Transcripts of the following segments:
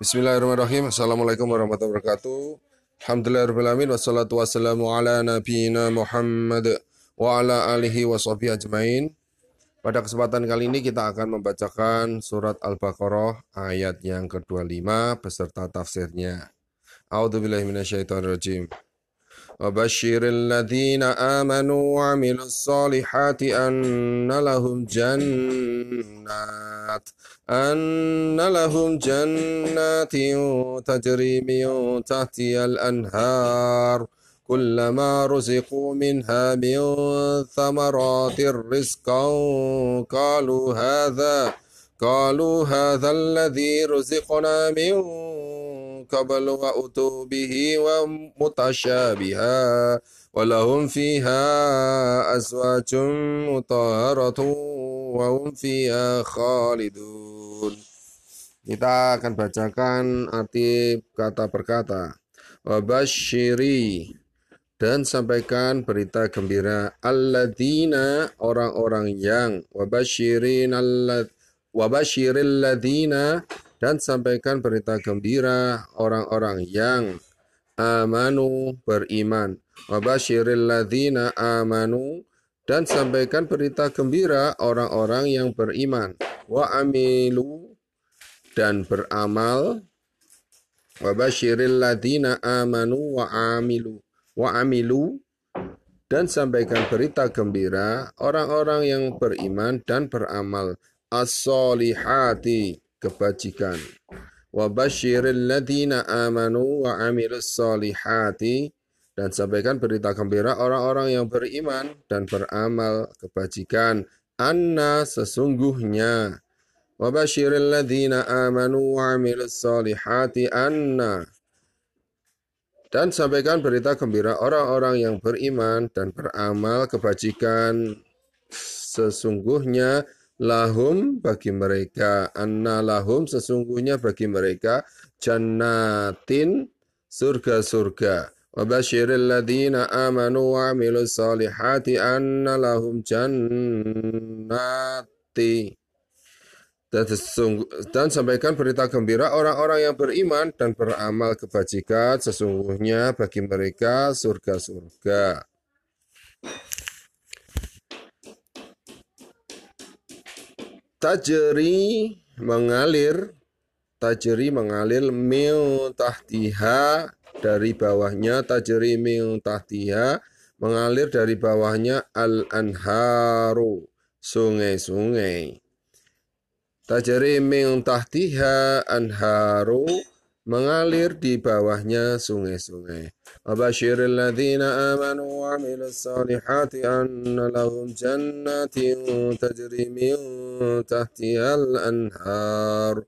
Bismillahirrahmanirrahim. Assalamualaikum warahmatullahi wabarakatuh. Alhamdulillahirrahmanirrahim. Wassalatu wassalamu ala nabiyina Muhammad wa ala alihi wa ajmain. Pada kesempatan kali ini kita akan membacakan surat Al-Baqarah ayat yang ke-25 beserta tafsirnya. A'udzubillahi minasyaitonirrajim. وبشر الذين آمنوا وعملوا الصالحات أن لهم جنات أن لهم جنات تجري من تحتها الأنهار كلما رزقوا منها من ثمرات رزقا قالوا هذا قالوا هذا الذي رزقنا من قبل وأتوا به ومتشابها ولهم فيها أزواج مطهرة وهم فيها خالدون Kita akan bacakan arti kata per kata. Wabashiri dan sampaikan berita gembira alladzina orang-orang yang wabashirin allad wabashiril ladina dan sampaikan berita gembira orang-orang yang amanu beriman. Wabashiril ladzina amanu dan sampaikan berita gembira orang-orang yang beriman. Wa amilu dan beramal. Wabashiril ladzina amanu wa amilu wa amilu dan sampaikan berita gembira orang-orang yang beriman dan beramal as-solihati kebajikan. Wa basyiril ladina amanu wa amilus solihati dan sampaikan berita gembira orang-orang yang beriman dan beramal kebajikan. Anna sesungguhnya wa basyiril ladina amanu wa amilus solihati anna dan sampaikan berita gembira orang-orang yang beriman dan beramal kebajikan sesungguhnya lahum bagi mereka anna lahum sesungguhnya bagi mereka jannatin surga-surga wa basyiril ladina amanu wa amilus salihati anna lahum jannati dan sampaikan berita gembira orang-orang yang beriman dan beramal kebajikan sesungguhnya bagi mereka surga-surga. Tajri mengalir tajri mengalir mil tahtiha dari bawahnya tajri mil tahtiha mengalir dari bawahnya al anharu sungai-sungai. Tajri mil tahtiha anharu mengalir di bawahnya sungai-sungai. Abashiril ladzina amanu wa amilus salihati anna lahum jannatin tajri tahtihal anhar.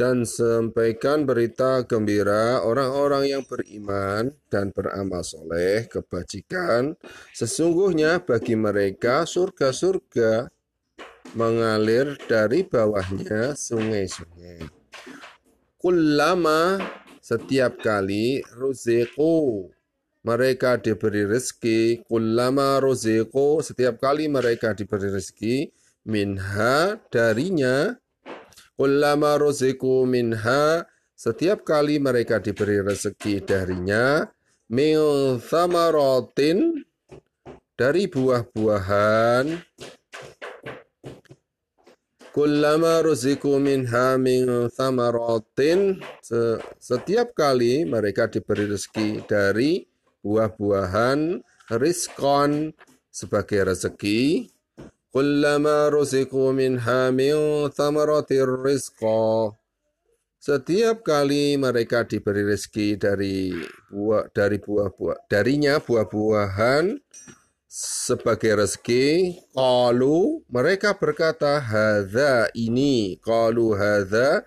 Dan sampaikan berita gembira orang-orang yang beriman dan beramal soleh, kebajikan. Sesungguhnya bagi mereka surga-surga mengalir dari bawahnya sungai-sungai kullama setiap kali ruziku mereka diberi rezeki kullama ruziku setiap kali mereka diberi rezeki minha darinya. Kullama ruziku minha setiap kali mereka diberi rezeki darinya min thamaratin dari buah-buahan Kullama ruziku minha min thamaratin. Setiap kali mereka diberi rezeki dari buah-buahan rizkon sebagai rezeki. Kullama ruziku minha min thamaratir rizqa. Setiap kali mereka diberi rezeki dari buah dari buah-buah darinya buah-buahan sebagai rezeki qalu mereka berkata hadza ini. Qalu hadza.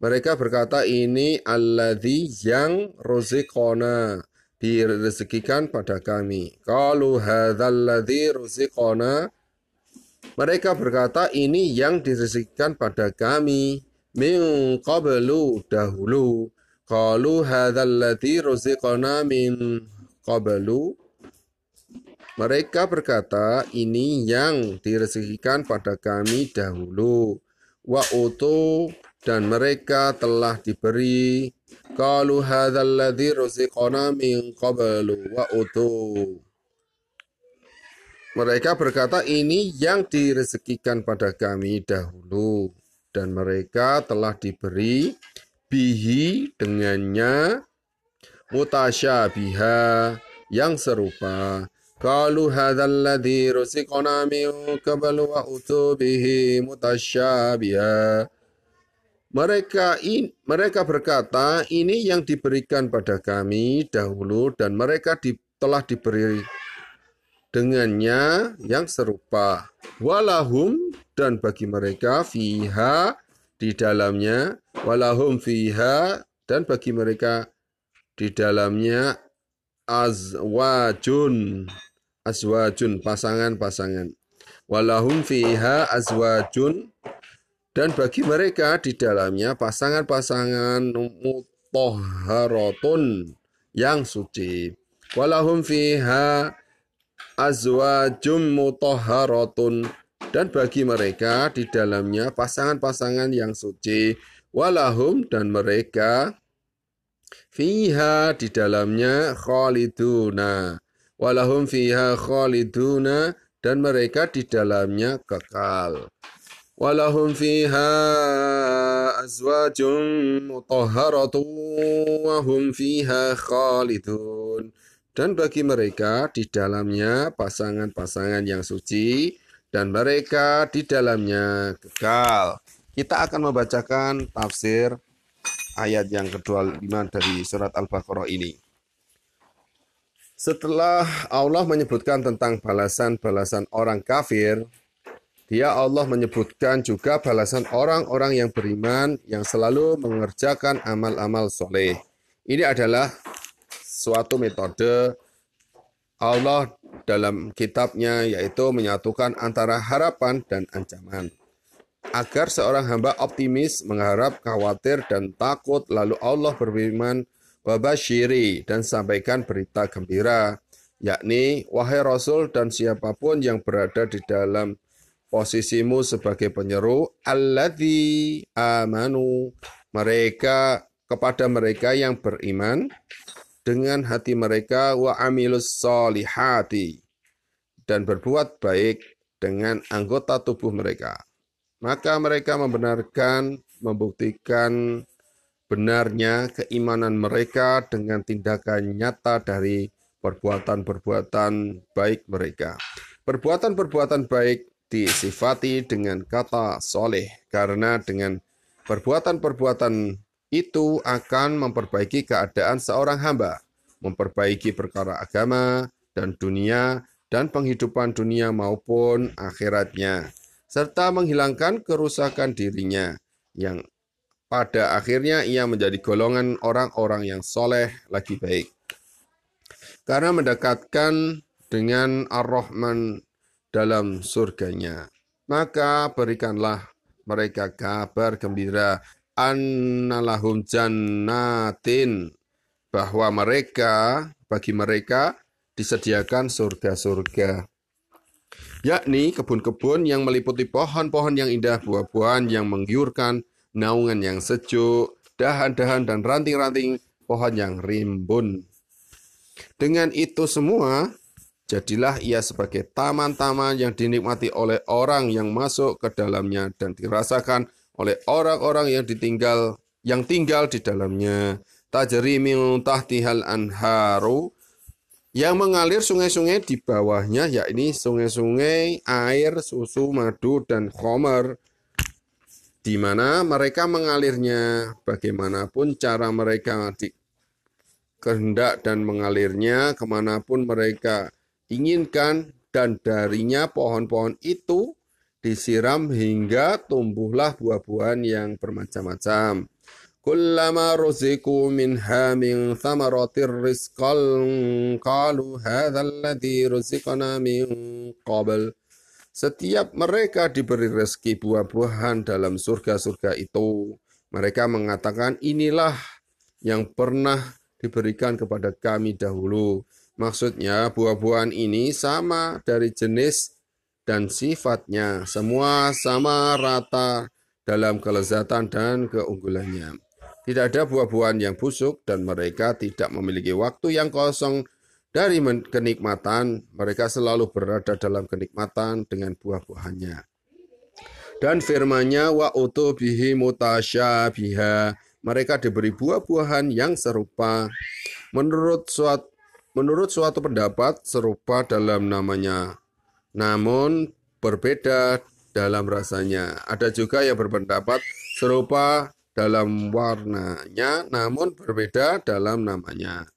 Mereka berkata ini alladzi yang ruziqona direzekikan pada kami. Qalu hadzal ladzi ruziqona. Mereka berkata ini yang direzekikan pada kami min qablu dahulu. Qalu hadzal ladzi ruziqona min qablu mereka berkata, ini yang direzekikan pada kami dahulu. Wa utu dan mereka telah diberi qalu hadzal ladzi ruziqana min qablu wa utu mereka berkata ini yang direzekikan pada kami dahulu dan mereka telah diberi bihi dengannya mutasyabiha yang serupa Hadzal ladzi ruziqna min qablu wa utu bihi mutasyabiha. Mereka in, mereka berkata, ini yang diberikan pada kami dahulu dan mereka di, telah diberi dengannya yang serupa. Walahum dan bagi mereka fiha di dalamnya, walahum fiha dan bagi mereka di dalamnya azwajun azwajun pasangan-pasangan. Walahum fiha azwajun dan bagi mereka di dalamnya pasangan-pasangan mutahharatun yang suci. Walahum fiha azwajum mutahharatun dan bagi mereka di dalamnya pasangan-pasangan yang suci. Walahum dan mereka fiha di dalamnya khaliduna walahum fiha khaliduna dan mereka di dalamnya kekal. Walahum fiha azwajun mutahharatun wa fiha khalidun. Dan bagi mereka di dalamnya pasangan-pasangan yang suci dan mereka di dalamnya kekal. Kita akan membacakan tafsir ayat yang kedua lima dari surat Al-Baqarah ini. Setelah Allah menyebutkan tentang balasan-balasan orang kafir, dia Allah menyebutkan juga balasan orang-orang yang beriman yang selalu mengerjakan amal-amal soleh. Ini adalah suatu metode Allah dalam kitabnya yaitu menyatukan antara harapan dan ancaman. Agar seorang hamba optimis, mengharap, khawatir, dan takut, lalu Allah berfirman, wabashiri dan sampaikan berita gembira yakni wahai rasul dan siapa pun yang berada di dalam posisimu sebagai penyeru alladzi amanu mereka kepada mereka yang beriman dengan hati mereka wa amilus solihati dan berbuat baik dengan anggota tubuh mereka. Maka mereka membenarkan membuktikan benarnya keimanan mereka dengan tindakan nyata dari perbuatan-perbuatan baik mereka. Perbuatan-perbuatan baik disifati dengan kata soleh, karena dengan perbuatan-perbuatan itu akan memperbaiki keadaan seorang hamba, memperbaiki perkara agama dan dunia, dan penghidupan dunia maupun akhiratnya, serta menghilangkan kerusakan dirinya yang pada akhirnya ia menjadi golongan orang-orang yang soleh lagi baik. Karena mendekatkan dengan Ar-Rahman dalam surganya. Maka berikanlah mereka kabar gembira annalahum jannatin bahwa mereka bagi mereka disediakan surga-surga yakni kebun-kebun yang meliputi pohon-pohon yang indah, buah-buahan yang menggiurkan, naungan yang sejuk, dahan-dahan dan ranting-ranting pohon yang rimbun. Dengan itu semua, jadilah ia sebagai taman-taman yang dinikmati oleh orang yang masuk ke dalamnya dan dirasakan oleh orang-orang yang ditinggal yang tinggal di dalamnya. Tajri min tahtihal anharu yang mengalir sungai-sungai di bawahnya yakni sungai-sungai air, susu, madu dan khomer di mana mereka mengalirnya bagaimanapun cara mereka di, kehendak dan mengalirnya ke mana pun mereka inginkan dan darinya pohon-pohon itu disiram hingga tumbuhlah buah-buahan yang bermacam-macam. Kullama ruziku minha min thamaratir rizqal qalu hadha alladhi ruziqana min qabl setiap mereka diberi rezeki buah-buahan dalam surga-surga itu, mereka mengatakan inilah yang pernah diberikan kepada kami dahulu. Maksudnya buah-buahan ini sama dari jenis dan sifatnya, semua sama rata dalam kelezatan dan keunggulannya. Tidak ada buah-buahan yang busuk dan mereka tidak memiliki waktu yang kosong dari kenikmatan. Mereka selalu berada dalam kenikmatan dengan buah-buahannya. Dan firmanya wa utu bihi mutasyabiha. Mereka diberi buah-buahan yang serupa. Menurut suatu menurut suatu pendapat serupa dalam namanya, namun berbeda dalam rasanya. Ada juga yang berpendapat serupa dalam warnanya, namun berbeda dalam namanya.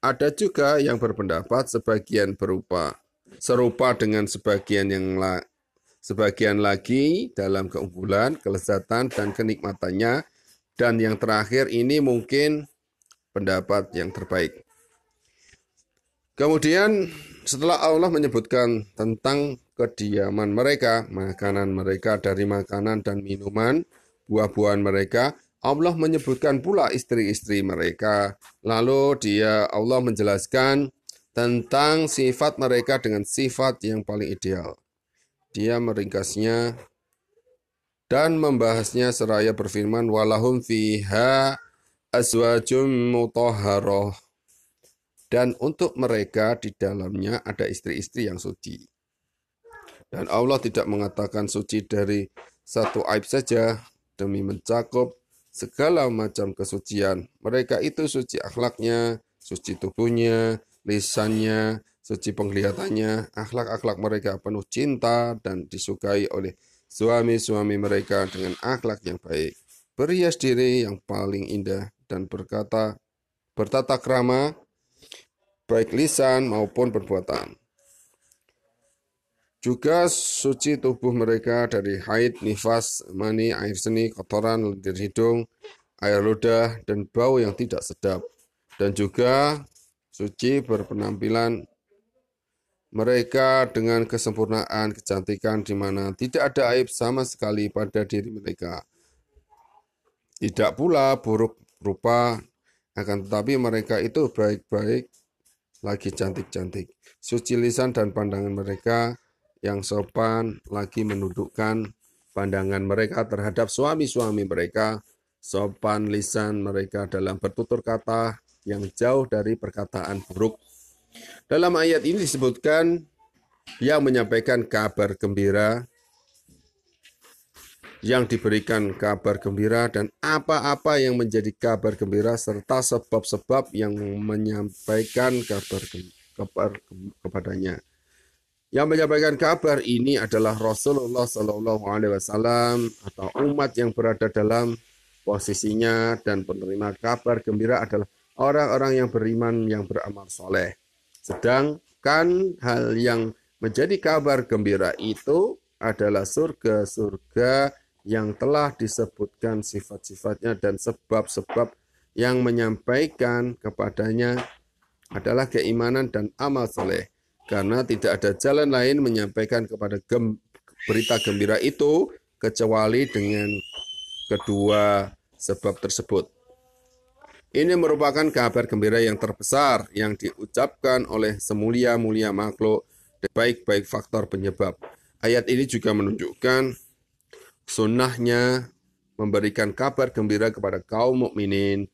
Ada juga yang berpendapat sebagian berupa serupa dengan sebagian yang la, sebagian lagi dalam keunggulan, kelezatan, dan kenikmatannya. Dan yang terakhir ini mungkin pendapat yang terbaik. Kemudian setelah Allah menyebutkan tentang kediaman mereka, makanan mereka dari makanan dan minuman, buah-buahan mereka, Allah menyebutkan pula istri-istri mereka. Lalu dia Allah menjelaskan tentang sifat mereka dengan sifat yang paling ideal. Dia meringkasnya dan membahasnya seraya berfirman walahum fiha azwajum mutahharah dan untuk mereka di dalamnya ada istri-istri yang suci. Dan Allah tidak mengatakan suci dari satu aib saja demi mencakup segala macam kesucian. Mereka itu suci akhlaknya, suci tubuhnya, lisannya, suci penglihatannya. Akhlak-akhlak mereka penuh cinta dan disukai oleh suami-suami mereka dengan akhlak yang baik. Berhias diri yang paling indah dan berkata bertata krama baik lisan maupun perbuatan. Juga suci tubuh mereka dari haid, nifas, mani, air seni, kotoran, lendir hidung, air ludah, dan bau yang tidak sedap. Dan juga suci berpenampilan mereka dengan kesempurnaan kecantikan di mana tidak ada aib sama sekali pada diri mereka. Tidak pula buruk rupa, akan tetapi mereka itu baik-baik lagi cantik-cantik. Suci lisan dan pandangan mereka yang sopan lagi menundukkan pandangan mereka terhadap suami-suami mereka, sopan lisan mereka dalam bertutur kata yang jauh dari perkataan buruk. Dalam ayat ini disebutkan yang menyampaikan kabar gembira, yang diberikan kabar gembira dan apa-apa yang menjadi kabar gembira serta sebab-sebab yang menyampaikan kabar, kabar kepadanya. Yang menyampaikan kabar ini adalah Rasulullah Shallallahu Alaihi Wasallam atau umat yang berada dalam posisinya dan penerima kabar gembira adalah orang-orang yang beriman yang beramal soleh. Sedangkan hal yang menjadi kabar gembira itu adalah surga-surga yang telah disebutkan sifat-sifatnya dan sebab-sebab yang menyampaikan kepadanya adalah keimanan dan amal soleh karena tidak ada jalan lain menyampaikan kepada gem, berita gembira itu kecuali dengan kedua sebab tersebut. Ini merupakan kabar gembira yang terbesar yang diucapkan oleh semulia-mulia makhluk baik-baik faktor penyebab. Ayat ini juga menunjukkan sunnahnya memberikan kabar gembira kepada kaum mukminin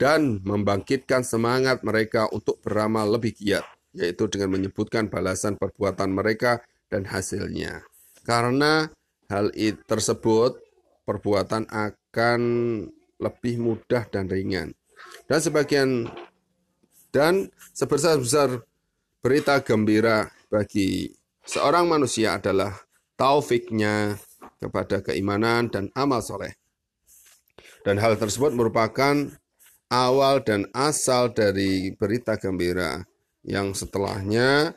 dan membangkitkan semangat mereka untuk beramal lebih giat yaitu dengan menyebutkan balasan perbuatan mereka dan hasilnya. Karena hal itu tersebut perbuatan akan lebih mudah dan ringan. Dan sebagian dan sebesar-besar berita gembira bagi seorang manusia adalah taufiknya kepada keimanan dan amal soleh. Dan hal tersebut merupakan awal dan asal dari berita gembira yang setelahnya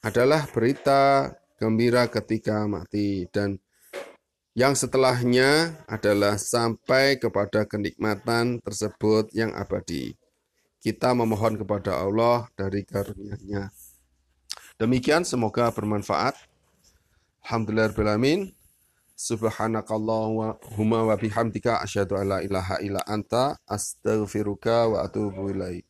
adalah berita gembira ketika mati dan yang setelahnya adalah sampai kepada kenikmatan tersebut yang abadi. Kita memohon kepada Allah dari karunia-Nya. Demikian semoga bermanfaat. Alhamdulillahirrahmanirrahim. Subhanakallahumma wa bihamdika asyhadu an la ilaha illa anta astaghfiruka wa atubu ilaik.